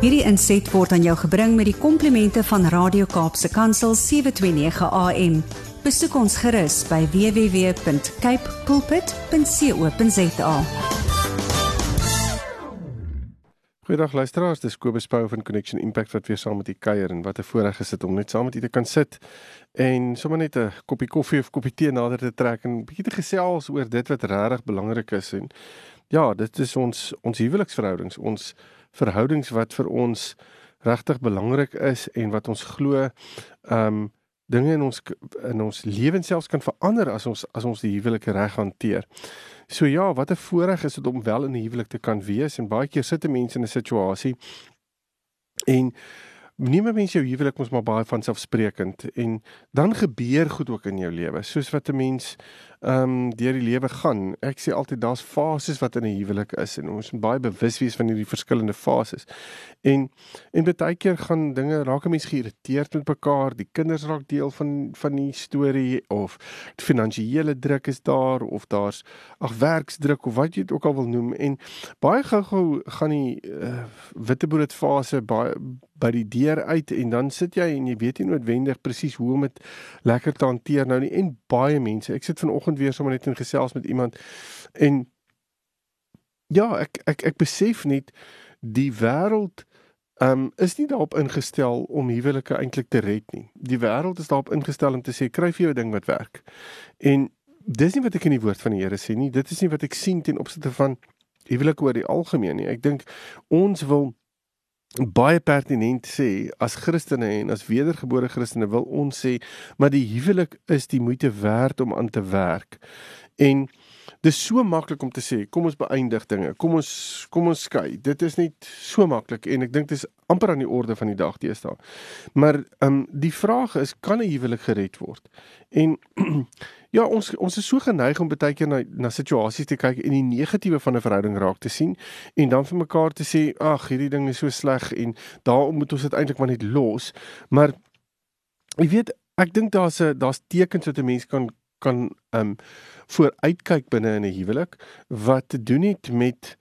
Hierdie inset word aan jou gebring met die komplimente van Radio Kaapse Kansel 729 AM. Besoek ons gerus by www.cape pulpit.co.za. Goeiedag luisteraars, dis Kobus Pau van Connection Impact wat weer saam met u kuier en wat 'n voorreg is dit om net saam met u te kan sit en sommer net 'n koppie koffie of koppie tee nader te trek en 'n bietjie te gesels oor dit wat regtig belangrik is en ja, dit is ons ons huweliksverhoudings, ons verhoudings wat vir ons regtig belangrik is en wat ons glo ehm um, dinge in ons in ons lewens selfs kan verander as ons as ons die huwelike reg hanteer. So ja, wat 'n voorreg is dit om wel in 'n huwelik te kan wees en baie keer sit 'n mens in 'n situasie en neem 'n mens jou huwelik mos maar baie van selfsprekend en dan gebeur goed ook in jou lewe soos wat 'n mens ehm um, deur die lewe gaan. Ek sê altyd daar's fases wat in 'n huwelik is en ons moet baie bewus wees van hierdie verskillende fases. En en baie keer gaan dinge raak 'n mens geïrriteerd met mekaar, die kinders raak deel van van die storie of finansiële druk is daar of daar's ag werksdruk of wat jy dit ook al wil noem en baie gou-gou gaan die uh, witbrood fase baie by die deur uit en dan sit jy en jy weet nie noodwendig presies hoe om dit lekker te hanteer nou nie en baie mense ek sit vanoggend weer sommer net in gesels met iemand en ja, ek ek ek besef net die wêreld um is nie daarop ingestel om huwelike eintlik te red nie. Die wêreld is daarop ingestel om te sê kry vir jou 'n ding wat werk. En dis nie wat ek in die woord van die Here sê nie. Dit is nie wat ek sien ten opsigte van huwelike oor die algemeen nie. Ek dink ons wil baie pertinent sê as Christene en as wedergebore Christene wil ons sê maar die huwelik is die moeite werd om aan te werk. En dis so maklik om te sê kom ons beëindig dinge. Kom ons kom ons skei. Dit is net so maklik en ek dink dit is amper aan die orde van die dag teestaan. Maar ehm um, die vraag is kan 'n huwelik gered word? En Ja, ons ons is so geneig om baie keer na na situasies te kyk en die negatiewe van 'n verhouding raak te sien en dan vir mekaar te sê, "Ag, hierdie ding is so sleg en daarom moet ons dit eintlik maar net los." Maar jy weet, ek dink daar's 'n daar's tekens wat 'n mens kan kan ehm um, vooruitkyk binne in 'n huwelik wat te doen het met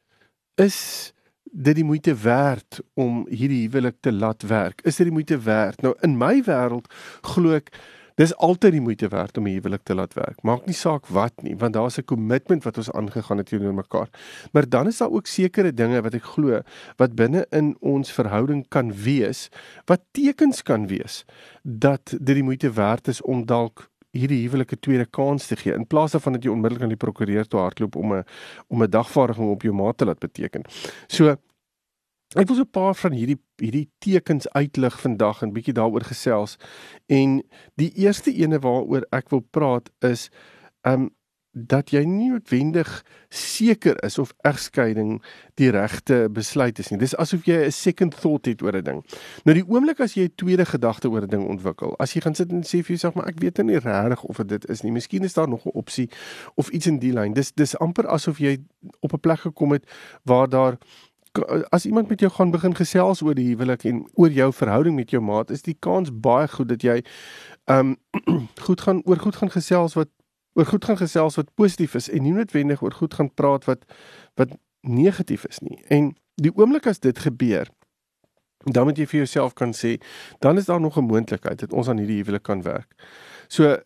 is dit die moeite werd om hierdie huwelik te laat werk? Is dit die moeite werd? Nou in my wêreld glo ek Dis altyd die moeite werd om 'n huwelik te laat werk. Maak nie saak wat nie, want daar's 'n kommitment wat ons aangegaan het teenoor mekaar. Maar dan is daar ook sekere dinge wat ek glo wat binne in ons verhouding kan wees, wat tekens kan wees dat dit die moeite werd is om dalk hierdie huwelike tweede kans te gee in plaas daarvan dat jy onmiddellik aan die prokureur toe hardloop om 'n om 'n dagvaarding op jou maat te laat beteken. So Ek wil so 'n paar van hierdie hierdie tekens uitlig vandag en bietjie daaroor gesels. En die eerste ene waaroor ek wil praat is um dat jy nie noodwendig seker is of egskeiding die regte besluit is nie. Dis asof jy 'n second thought het oor 'n ding. Nou die oomblik as jy 'n tweede gedagte oor 'n ding ontwikkel, as jy gaan sit en sê vir jouself maar ek weet nou nie regtig of dit is nie. Miskien is daar nog 'n opsie of iets in die lyn. Dis dis amper asof jy op 'n plek gekom het waar daar as iemand met jou gaan begin gesels oor die huwelik en oor jou verhouding met jou maat, is die kans baie goed dat jy um goed gaan oor goed gaan gesels wat oor goed gaan gesels wat positief is en nie noodwendig oor goed gaan praat wat wat negatief is nie. En die oomblik as dit gebeur, dan moet jy vir jouself kan sê, dan is daar nog 'n moontlikheid dat ons aan hierdie huwelik kan werk. So uh,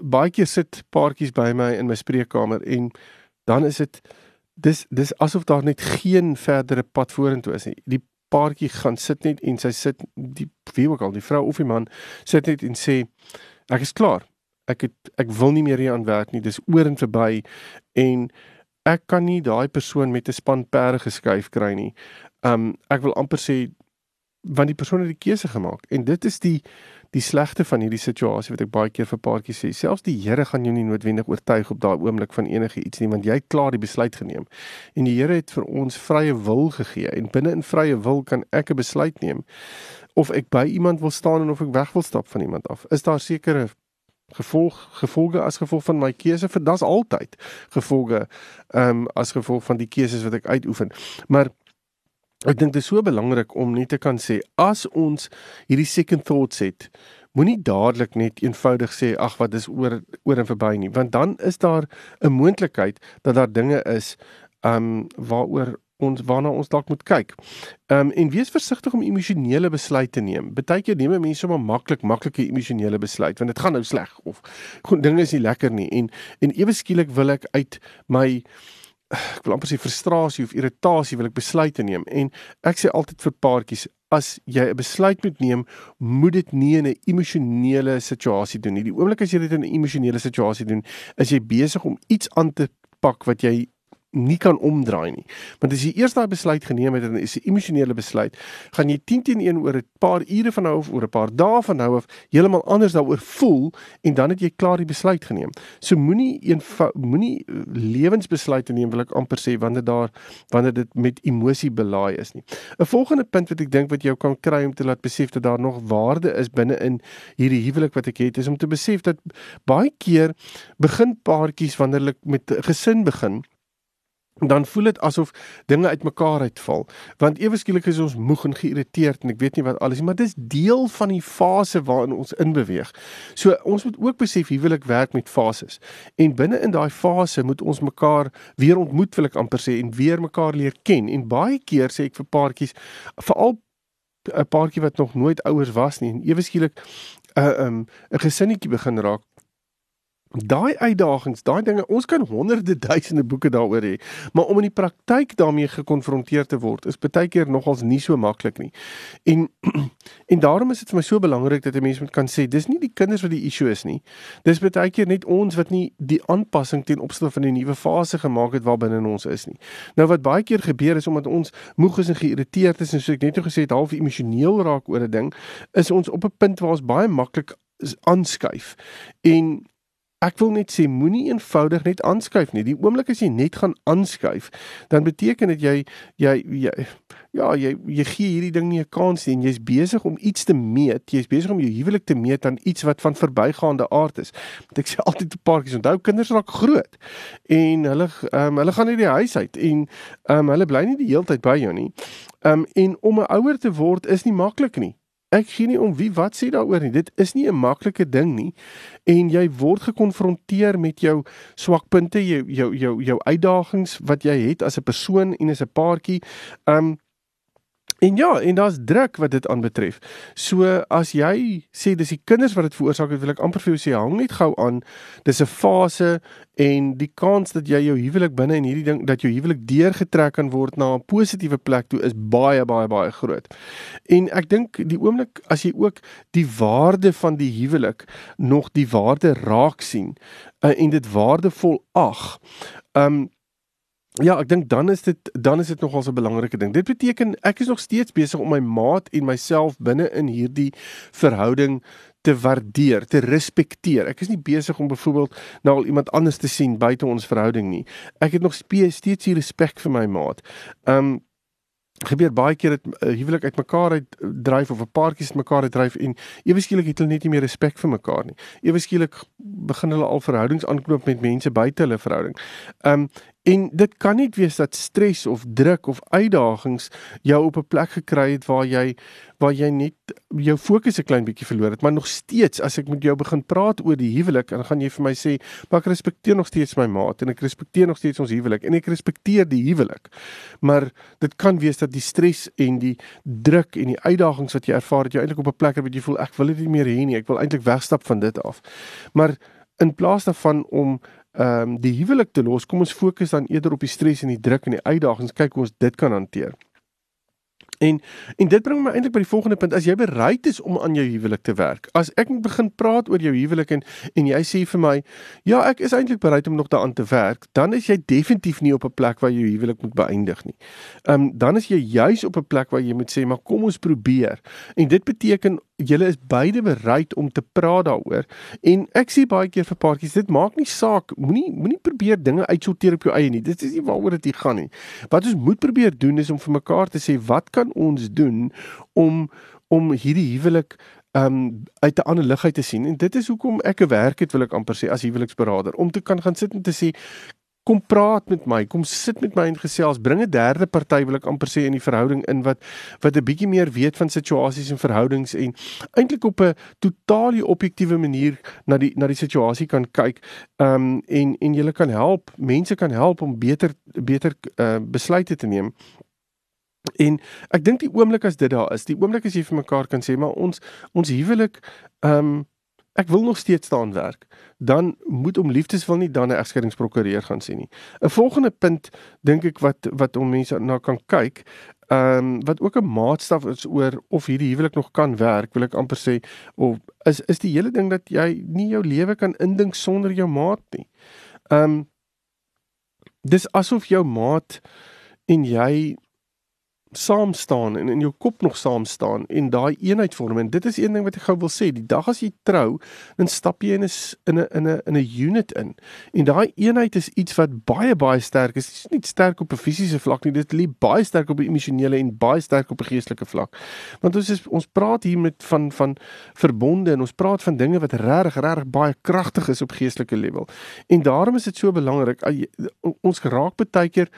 baie keer sit paartjies by my in my spreekkamer en dan is dit dis dis asof daar net geen verdere pad vorentoe is nie. Die paartjie gaan sit net en sy sit die wie ook al die vrou of die man sit net en sê ek is klaar. Ek het ek wil nie meer hier aan werk nie. Dis oor en verby en ek kan nie daai persoon met 'n span perde geskuif kry nie. Um ek wil amper sê want die persoon het die keuse gemaak en dit is die die slegte van hierdie situasie wat ek baie keer vir paartjies sê selfs die Here gaan jou nie noodwendig oortuig op daai oomblik van enige iets nie want jy het klaar die besluit geneem en die Here het vir ons vrye wil gegee en binne in vrye wil kan ek 'n besluit neem of ek by iemand wil staan en of ek weg wil stap van iemand af is daar sekere gevolg gevolge as gevolg van my keuse vir dit's altyd gevolge ehm um, as gevolg van die keuses wat ek uitoefen. Maar Ek dink dit is so belangrik om net te kan sê as ons hierdie second thoughts het, moenie dadelik net eenvoudig sê ag wat is oor oor en verby nie, want dan is daar 'n moontlikheid dat daar dinge is um waaroor ons waarna ons dalk moet kyk. Ehm um, en wees versigtig om emosionele besluite te neem. Partykeer neem mense sommer maklik maklike emosionele besluit want dit gaan nou sleg of goed dinge is nie lekker nie en en ewe skielik wil ek uit my ek wil amper sê frustrasie of irritasie wil ek besluite neem en ek sê altyd vir paartjies as jy 'n besluit moet neem, moet dit nie in 'n emosionele situasie doen nie. Die oomblik as jy dit in 'n emosionele situasie doen, is jy besig om iets aan te pak wat jy nie kan omdraai nie. Want as jy eers daai besluit geneem het en is 'n emosionele besluit, gaan jy 10 teen 1 oor 'n paar ure van nou of oor 'n paar dae van nou af heeltemal anders daaroor voel en dan het jy klaar die besluit geneem. So moenie een moenie eh, lewensbesluite neem wil ek amper sê wanneer daar wanneer dit met emosie belaai is nie. 'n Volgende punt wat ek dink wat jou kan kry om te laat besef dat daar nog waarde is binne in hierdie huwelik wat ek het is om te besef dat baie keer begin paartjies wanneer hulle met gesin begin dan voel dit asof dinge uitmekaar uitval want ewe skielik is ons moeg en geïrriteerd en ek weet nie wat alles nie maar dis deel van die fase waarin ons inbeweeg. So ons moet ook besef ek werk met fases. En binne in daai fase moet ons mekaar weer ontmoet wil ek amper sê en weer mekaar leer ken en baie keer sê ek vir paartjies veral 'n paartjie wat nog nooit ouers was nie en ewe skielik 'n uh, 'n um, 'n gesinnetjie begin raak Daai uitdagings, daai dinge, ons kan honderde duisende boeke daaroor hê, maar om in die praktyk daarmee gekonfronteer te word, is baie keer nogals nie so maklik nie. En en daarom is dit vir my so belangrik dat 'n mens moet kan sê, dis nie die kinders wat die issue is nie. Dis baie keer net ons wat nie die aanpassing ten opsigte van die nuwe fase gemaak het waarbinne ons is nie. Nou wat baie keer gebeur is omdat ons moeg is en geïrriteerd is en so ek net nou gesê het half emosioneel raak oor 'n ding, is ons op 'n punt waar ons baie maklik aanskuif. En Ek wil net sê moenie eenvoudig net aanskuif nie. Die oomblik as jy net gaan aanskuif, dan beteken dit jy jy jy ja, jy jy gee hierdie ding nie 'n kans nie en jy's besig om iets te meet. Jy's besig om jou huwelik te meet aan iets wat van verbygaande aard is. Want ek sê altyd 'n paartjies onthou kinders raak groot en hulle um, hulle gaan uit die huis uit en um, hulle bly nie die hele tyd by jou nie. Um, en om 'n ouer te word is nie maklik nie. Ek gee nie om wie wat sê daaroor nie. Dit is nie 'n maklike ding nie. En jy word gekonfronteer met jou swakpunte, jou jou jou jou uitdagings wat jy het as 'n persoon en as 'n paartjie. Um En ja, en daar's druk wat dit aanbetref. So as jy sê dis die kinders wat dit veroorsaak het, wil ek amper vir jou sê hang net gou aan. Dis 'n fase en die kans dat jy jou huwelik binne in hierdie ding dat jou huwelik deurgetrek kan word na 'n positiewe plek toe is baie baie baie groot. En ek dink die oomblik as jy ook die waarde van die huwelik nog die waarde raak sien uh, en dit waardevol ag. Um Ja, ek dink dan is dit dan is dit nogals 'n belangrike ding. Dit beteken ek is nog steeds besig om my maat en myself binne in hierdie verhouding te waardeer, te respekteer. Ek is nie besig om byvoorbeeld nou al iemand anders te sien buite ons verhouding nie. Ek het nog steeds hier respek vir my maat. Um gebeur baie keer dat uh, huwelik uitmekaar uit dryf of 'n paartjies uitmekaar uit dryf en ewe skielik het hulle net nie meer respek vir mekaar nie. Ewe skielik begin hulle al verhoudings aanknoop met mense buite hulle verhouding. Um En dit kan nie wees dat stres of druk of uitdagings jou op 'n plek gekry het waar jy waar jy net jou fokus 'n klein bietjie verloor het, maar nog steeds as ek met jou begin praat oor die huwelik, dan gaan jy vir my sê, "Maar ek respekteer nog steeds my maat en ek respekteer nog steeds ons huwelik en ek respekteer die huwelik." Maar dit kan wees dat die stres en die druk en die uitdagings wat jy ervaar het jou eintlik op 'n plek het jy voel ek wil dit nie meer hê nie, ek wil eintlik wegstap van dit af. Maar in plaas daarvan om ehm um, die huwelik te los, kom ons fokus dan eerder op die stres en die druk en die uitdagings, kyk hoe ons dit kan hanteer. En en dit bring my eintlik by die volgende punt. As jy bereid is om aan jou huwelik te werk, as ek begin praat oor jou huwelik en en jy sê vir my, "Ja, ek is eintlik bereid om nog daaraan te werk," dan is jy definitief nie op 'n plek waar jou huwelik moet beëindig nie. Ehm um, dan is jy juis op 'n plek waar jy moet sê, "Maar kom ons probeer." En dit beteken julle is beide bereid om te praat daaroor. En ek sê baie keer vir paartjies, dit maak nie saak, moenie moenie probeer dinge uitsorteer op jou eie nie. Dit is nie waaroor dit gaan nie. Wat ons moet probeer doen is om vir mekaar te sê, "Wat kan ons doen om om hierdie huwelik um uit 'n ander lig uit te sien en dit is hoekom ek 'n werk het wil ek amper sê as huweliksberader om te kan gaan sit en te sê kom praat met my, kom sit met my en gesels, bring 'n derde party wil ek amper sê in die verhouding in wat wat 'n bietjie meer weet van situasies en verhoudings en eintlik op 'n totaal objektiewe manier na die na die situasie kan kyk. Ehm um, en en jy kan help, mense kan help om beter beter uh, besluite te neem. En ek dink die oomblik as dit daar is, die oomblik as jy vir mekaar kan sê maar ons ons huwelik ehm um, ek wil nog steeds staan werk, dan moet om liefdeswil nie dan 'n egskeidingsprokureur gaan sien nie. 'n Volgende punt dink ek wat wat om mense na kan kyk, ehm um, wat ook 'n maatstaf is oor of hierdie huwelik nog kan werk, wil ek amper sê of is is die hele ding dat jy nie jou lewe kan indink sonder jou maat nie. Ehm um, dis asof jou maat en jy saam staan en in jou kop nog saam staan en daai eenheid vorm. En dit is een ding wat ek gou wil sê die dag as jy trou dan stap jy in 'n in 'n in 'n in 'n unit in. En daai eenheid is iets wat baie baie sterk is. Dit is nie sterk op 'n fisiese vlak nie dit lê baie sterk op 'n emosionele en baie sterk op 'n geestelike vlak. Want ons is ons praat hier met van van verbonde en ons praat van dinge wat regtig regtig baie kragtig is op geestelike level. En daarom is dit so belangrik ons geraak baie keer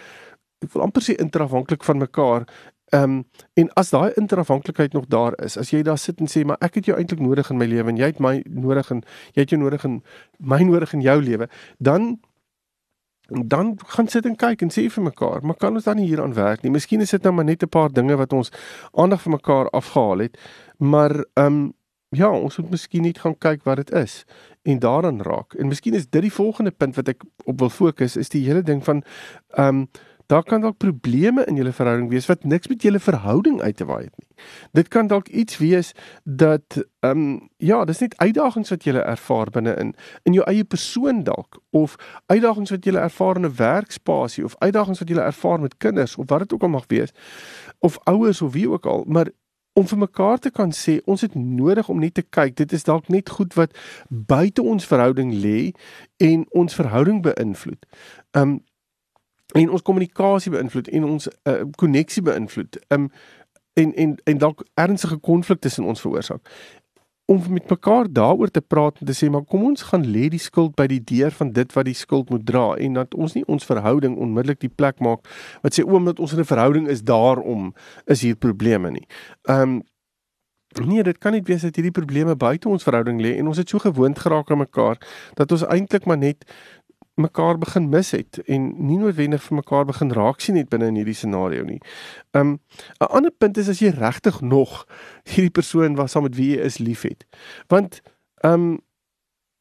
ek wil amper sê interafhanklik van mekaar. Ehm um, en as daai interafhanklikheid nog daar is, as jy daar sit en sê maar ek het jou eintlik nodig in my lewe en jy het my nodig en jy het jou nodig in my nodig in jou lewe, dan dan gaan sit en kyk en sê vir mekaar, maar kan ons dan nie hieraan werk nie? Miskien is dit nou maar net 'n paar dinge wat ons aandag vir mekaar afgehaal het, maar ehm um, ja, ons moet miskien net gaan kyk wat dit is en daaraan raak. En miskien is dit die volgende punt wat ek op wil fokus, is die hele ding van ehm um, daar kan dalk probleme in julle verhouding wees wat niks met julle verhouding uit te waai het nie. Dit kan dalk iets wees dat ehm um, ja, dis net uitdagings wat julle ervaar binne in in jou eie persoon dalk of uitdagings wat julle ervaar in 'n werkspasie of uitdagings wat julle ervaar met kinders of wat dit ook al mag wees of ouers of wie ook al, maar om vir mekaar te kan sê ons het nodig om net te kyk dit is dalk net goed wat buite ons verhouding lê en ons verhouding beïnvloed. Ehm um, en ons kommunikasie beïnvloed en ons koneksie uh, beïnvloed. Um en en en dalk ernstige konflik tussen ons veroorsaak. Om met mekaar daaroor te praat en te sê maar kom ons gaan lê die skuld by die deur van dit wat die skuld moet dra en dat ons nie ons verhouding onmiddellik die plek maak wat sê omdat ons in 'n verhouding is daarom is hier probleme nie. Um Nee, dit kan nie wees dat hierdie probleme buite ons verhouding lê en ons het so gewoond geraak aan mekaar dat ons eintlik maar net mekaar begin mis het en nie noodwendig vir mekaar begin raak sien het binne in hierdie scenario nie. Um 'n ander punt is as jy regtig nog hierdie persoon wat saam met wie jy is liefhet. Want um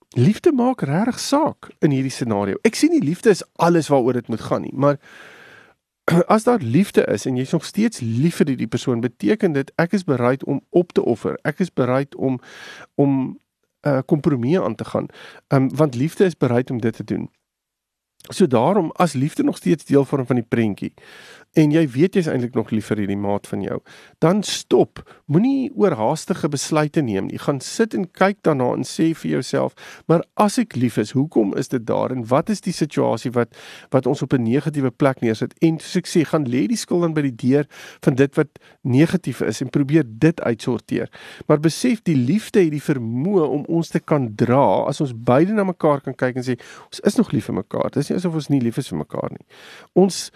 liefde maak regtig saak in hierdie scenario. Ek sien nie liefde is alles waaroor dit moet gaan nie, maar as daar liefde is en jy's nog steeds lief vir die persoon, beteken dit ek is bereid om op te offer. Ek is bereid om om 'n uh, kompromie aan te gaan. Um want liefde is bereid om dit te doen. So daarom as liefde nog steeds deel vorm van die prentjie en jy weet jy's eintlik nog lief vir hierdie maat van jou, dan stop. Moenie oorhaastige besluite neem nie. Gaan sit en kyk daarna en sê vir jouself, maar as ek lief is, hoekom is dit daar en wat is die situasie wat wat ons op 'n negatiewe plek neersit? En soos ek sê, gaan lê die skuld dan by die deur van dit wat negatief is en probeer dit uitsorteer. Maar besef die liefde het die vermoë om ons te kan dra as ons beide na mekaar kan kyk en sê, ons is nog lief vir mekaar. Dit is nie asof ons nie lief is vir mekaar nie. Ons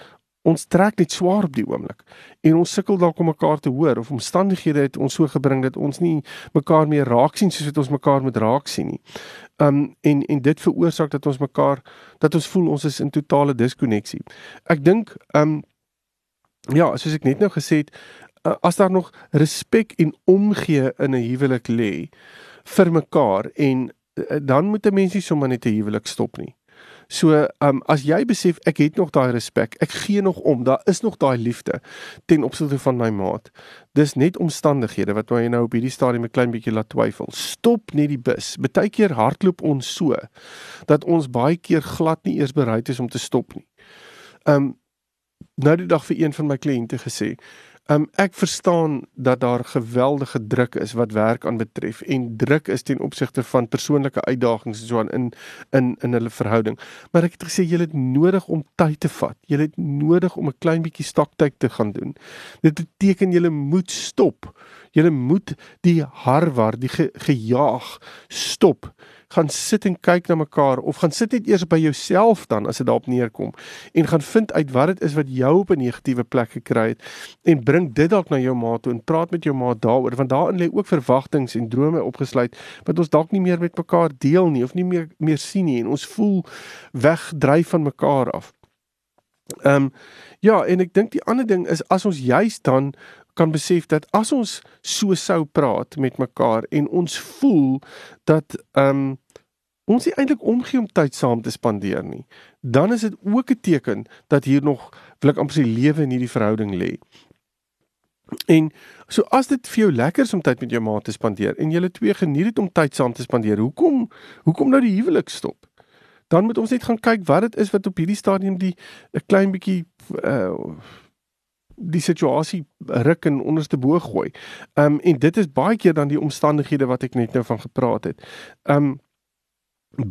ons trek net swaar op die oomblik en ons sukkel dalk om mekaar te hoor of omstandighede het ons so gebring dat ons nie mekaar meer raak sien soos wat ons mekaar moet raak sien nie. Um en en dit veroorsaak dat ons mekaar dat ons voel ons is in totale diskonneksie. Ek dink um ja, soos ek net nou gesê het, as daar nog respek en omgee in 'n huwelik lê vir mekaar en eh, dan moet 'n mens nie sommer net 'n huwelik stop nie. So, um as jy besef ek het nog daai respek, ek gee nog om, daar is nog daai liefde ten opsigte van my maat. Dis net omstandighede wat my nou op hierdie stadium 'n klein bietjie laat twyfel. Stop net die bus. Partykeer hardloop ons so dat ons baie keer glad nie eers bereid is om te stop nie. Um nou die dag vir een van my kliënte gesê, Um ek verstaan dat daar geweldige druk is wat werk aan betref en druk is ten opsigte van persoonlike uitdagings so aan in in in hulle verhouding. Maar ek het gesê jy het nodig om tyd te vat. Jy het nodig om 'n klein bietjie stoktyd te gaan doen. Dit beteken jy moet stop. Julle moet die harwar, die ge, gejaag stop gaan sit en kyk na mekaar of gaan sit net eers by jouself dan as dit daarop neerkom en gaan vind uit wat dit is wat jou op 'n negatiewe plek gekry het en bring dit dalk na jou ma toe en praat met jou ma daaroor want daarin lê ook verwagtinge en drome opgesluit wat ons dalk nie meer met mekaar deel nie of nie meer meer sien nie en ons voel wegdryf van mekaar af. Ehm um, ja, en ek dink die ander ding is as ons juist dan kan besef dat as ons so sou praat met mekaar en ons voel dat ehm um, ons nie eintlik omgee om tyd saam te spandeer nie, dan is dit ook 'n teken dat hier nog wil ek amper sê lewe in hierdie verhouding lê. En so as dit vir jou lekker is om tyd met jou ma te spandeer en julle twee geniet dit om tyd saam te spandeer, hoekom hoekom nou die huwelik stop? Dan moet ons net gaan kyk wat dit is wat op hierdie stadium die 'n klein bietjie uh die situasie ruk en onderste bo gooi. Ehm um, en dit is baie keer dan die omstandighede wat ek net nou van gepraat het. Ehm um,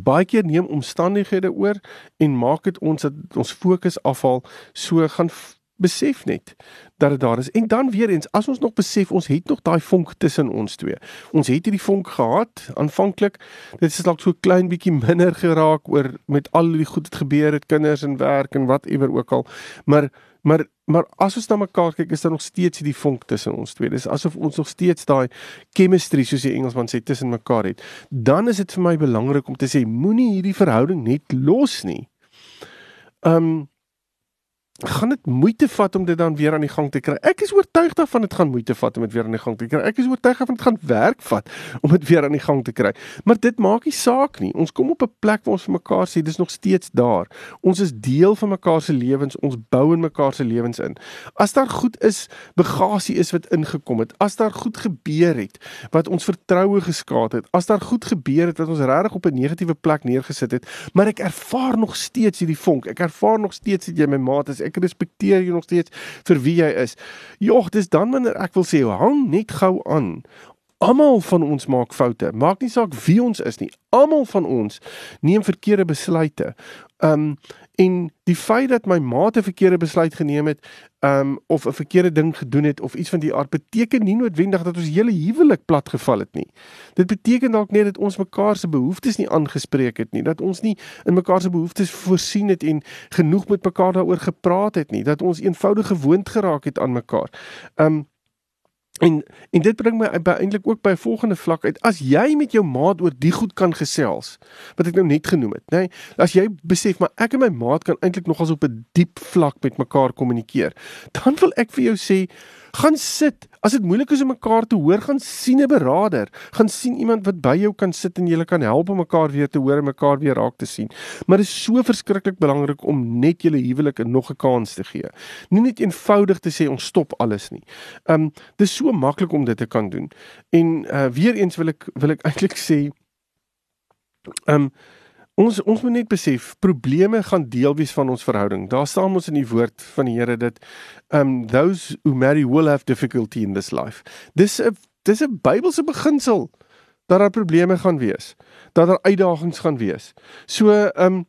baie keer neem omstandighede oor en maak dit ons dat ons fokus afhaal. So gaan besef net dat dit daar is. En dan weer eens, as ons nog besef ons het nog daai vonk tussen ons twee. Ons het hierdie vonk gehad aanvanklik. Dit is dalk so klein bietjie minder geraak oor met al die goed wat gebeur het, kinders en werk en wat ewer ook al. Maar Maar maar as ons na mekaar kyk, is daar nog steeds hierdie vonk tussen ons twee. Dis asof ons nog steeds daai chemistry soos die Engelsman sê tussen mekaar het. Dan is dit vir my belangrik om te sê moenie hierdie verhouding net los nie. Um gaan dit moeite vat om dit dan weer aan die gang te kry. Ek is oortuig daarvan dit gaan moeite vat om dit weer aan die gang te kry. Ek is oortuig daarvan dit gaan werk vat om dit weer aan die gang te kry. Maar dit maak nie saak nie. Ons kom op 'n plek waar ons vir mekaar sê dis nog steeds daar. Ons is deel van mekaar se lewens. Ons bou in mekaar se lewens in. As daar goed is, bagasie is wat ingekom het. As daar goed gebeur het wat ons vertroue geskaad het. As daar goed gebeur het wat ons regtig op 'n negatiewe plek neergesit het, maar ek ervaar nog steeds hierdie vonk. Ek ervaar nog steeds dat jy my maat is ek respekteer jou nog steeds vir wie jy is. Jogg, dis dan wanneer ek wil sê hang net gou aan. Almal van ons maak foute. Maak nie saak wie ons is nie. Almal van ons neem verkeerde besluite. Um en die feit dat my ma 'n verkeerde besluit geneem het, um of 'n verkeerde ding gedoen het of iets van die aard beteken nie noodwendig dat ons hele huwelik platgeval het nie. Dit beteken dalk net dat ons mekaar se behoeftes nie aangespreek het nie, dat ons nie in mekaar se behoeftes voorsien het en genoeg met mekaar daaroor gepraat het nie, dat ons eenvoudig gewoond geraak het aan mekaar. Um En en dit bring my eintlik ook by 'n volgende vlak uit. As jy met jou maat oor die goed kan gesels wat ek nou net genoem het, nê? Nee, as jy besef maar ek en my maat kan eintlik nogals op 'n diep vlak met mekaar kommunikeer, dan wil ek vir jou sê, gaan sit. As dit moeilik is om mekaar te hoor, gaan sien 'n beraader. Gaan sien iemand wat by jou kan sit en julle kan help om mekaar weer te hoor en mekaar weer raak te sien. Maar dit is so verskriklik belangrik om net julle huwelik nog 'n kans te gee. Nie net eenvoudig te sê ons stop alles nie. Um dis so maklik om dit te kan doen. En uh weer eens wil ek wil ek eintlik sê um Ons ons moet net besef probleme gaan deel wees van ons verhouding. Daar staan ons in die woord van die Here dat um those who marry will have difficulty in this life. Dis 'n dis 'n Bybelse beginsel dat daar probleme gaan wees, dat daar uitdagings gaan wees. So um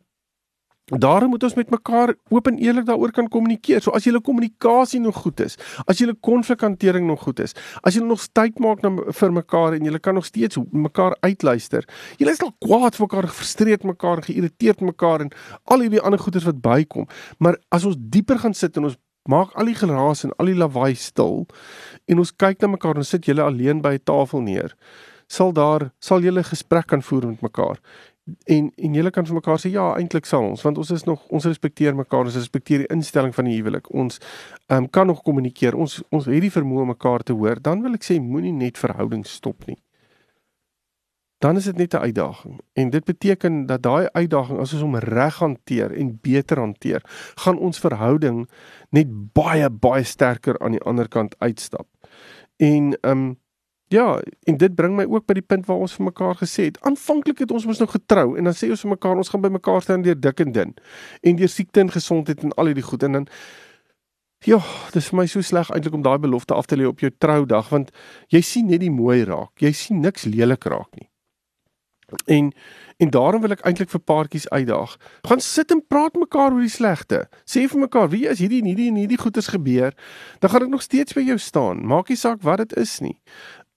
Daarom moet ons met mekaar oop en eerlik daaroor kan kommunikeer. So as julle kommunikasie nog goed is, as julle konflikhantering nog goed is, as julle nog tyd maak na vir mekaar en julle kan nog steeds mekaar uitluister. Julle is al kwaad vir mekaar, gefrustreerd mekaar, geïrriteerd mekaar en al hierdie ander goeters wat bykom. Maar as ons dieper gaan sit en ons maak al die geraas en al die lawaai stil en ons kyk na mekaar en sit julle alleen by 'n tafel neer, sal daar sal julle gesprek kan voer met mekaar en en julle kan vir mekaar sê ja, eintlik sal ons want ons is nog ons respekteer mekaar, ons respekteer die instelling van die huwelik. Ons um, kan nog kommunikeer. Ons ons het die vermoë om mekaar te hoor. Dan wil ek sê moenie net verhoudings stop nie. Dan is dit net 'n uitdaging. En dit beteken dat daai uitdaging as ons hom reg hanteer en beter hanteer, gaan ons verhouding net baie baie sterker aan die ander kant uitstap. En ehm um, Ja, en dit bring my ook by die punt waar ons vir mekaar gesê het. Aanvanklik het ons mos nou getrou en dan sê ons vir mekaar ons gaan by mekaar staan deur dik en dun. En deur siekte en gesondheid en al hierdie goed en dan Ja, dis vir my so sleg eintlik om daai belofte af te lê op jou troudag want jy sien net die mooi raak. Jy sien niks lelik raak nie. En en daarom wil ek eintlik vir paartjies uitdaag. Gaan sit en praat mekaar oor die slegte. Sê vir mekaar, wie as hierdie en hierdie en hierdie goeters gebeur, dan gaan ek nog steeds by jou staan. Maak nie saak wat dit is nie.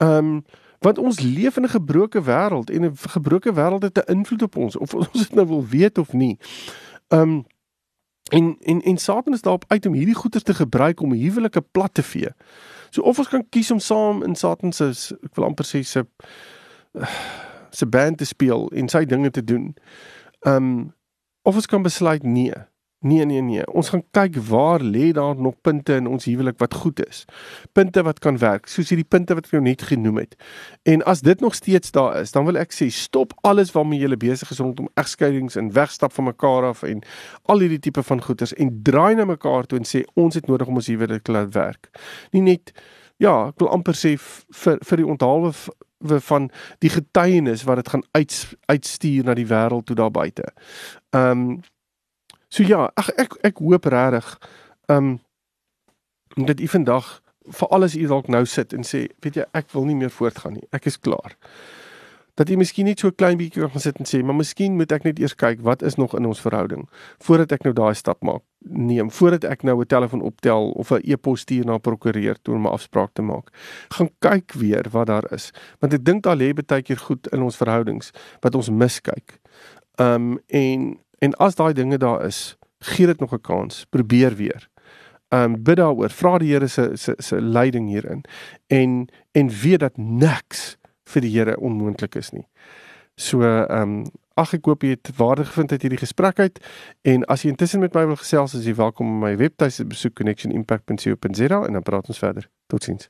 Ehm um, want ons leef in 'n gebroke wêreld en 'n gebroke wêreld het 'n invloed op ons of ons dit nou wil weet of nie. Ehm um, en en en Satan is daarop uit om hierdie goeters te gebruik om huwelike plat te vee. So of ons kan kies om saam in Satan se ek wil amper sê se se band te speel en sy dinge te doen. Um of ons kan besluit nee. Nee nee nee. Ons gaan kyk waar lê daar nog punte in ons huwelik wat goed is. Punte wat kan werk, soos hierdie punte wat ek jou net genoem het. En as dit nog steeds daar is, dan wil ek sê stop alles waarmee jy besig is rondom egskeidings en wegstap van mekaar af en al hierdie tipe van goeters en draai na mekaar toe en sê ons het nodig om ons huwelik te laat werk. Nie net ja, ek wil amper sê vir vir die onthaalwe van die getuienis wat dit gaan uit, uitstuur na die wêreld toe daar buite. Ehm um, so ja, ag ek ek hoop regtig ehm um, dat u vandag vir alles u dalk nou sit en sê, weet jy, ek wil nie meer voortgaan nie. Ek is klaar dat jy miskien net so 'n klein bietjie kan sit en sê, maar miskien moet ek net eers kyk wat is nog in ons verhouding voordat ek nou daai stap maak. Neem voordat ek nou 'n telefoon optel of 'n e-pos stuur na prokureur toe om 'n afspraak te maak. Gaan kyk weer wat daar is, want ek dink daar lê baie keer goed in ons verhoudings wat ons miskyk. Um en en as daai dinge daar is, gee dit nog 'n kans. Probeer weer. Um bid daaroor, vra die Here se se se leiding hierin en en weet dat niks vir die Here onmoontlik is nie. So um, ag ek hoop jy het waarde gevind uit hierdie gesprek uit en as jy intussen met my wil gesels as jy welkom om my webtuiste besoek connectionimpact.co.za en dan praat ons verder. Totsiens.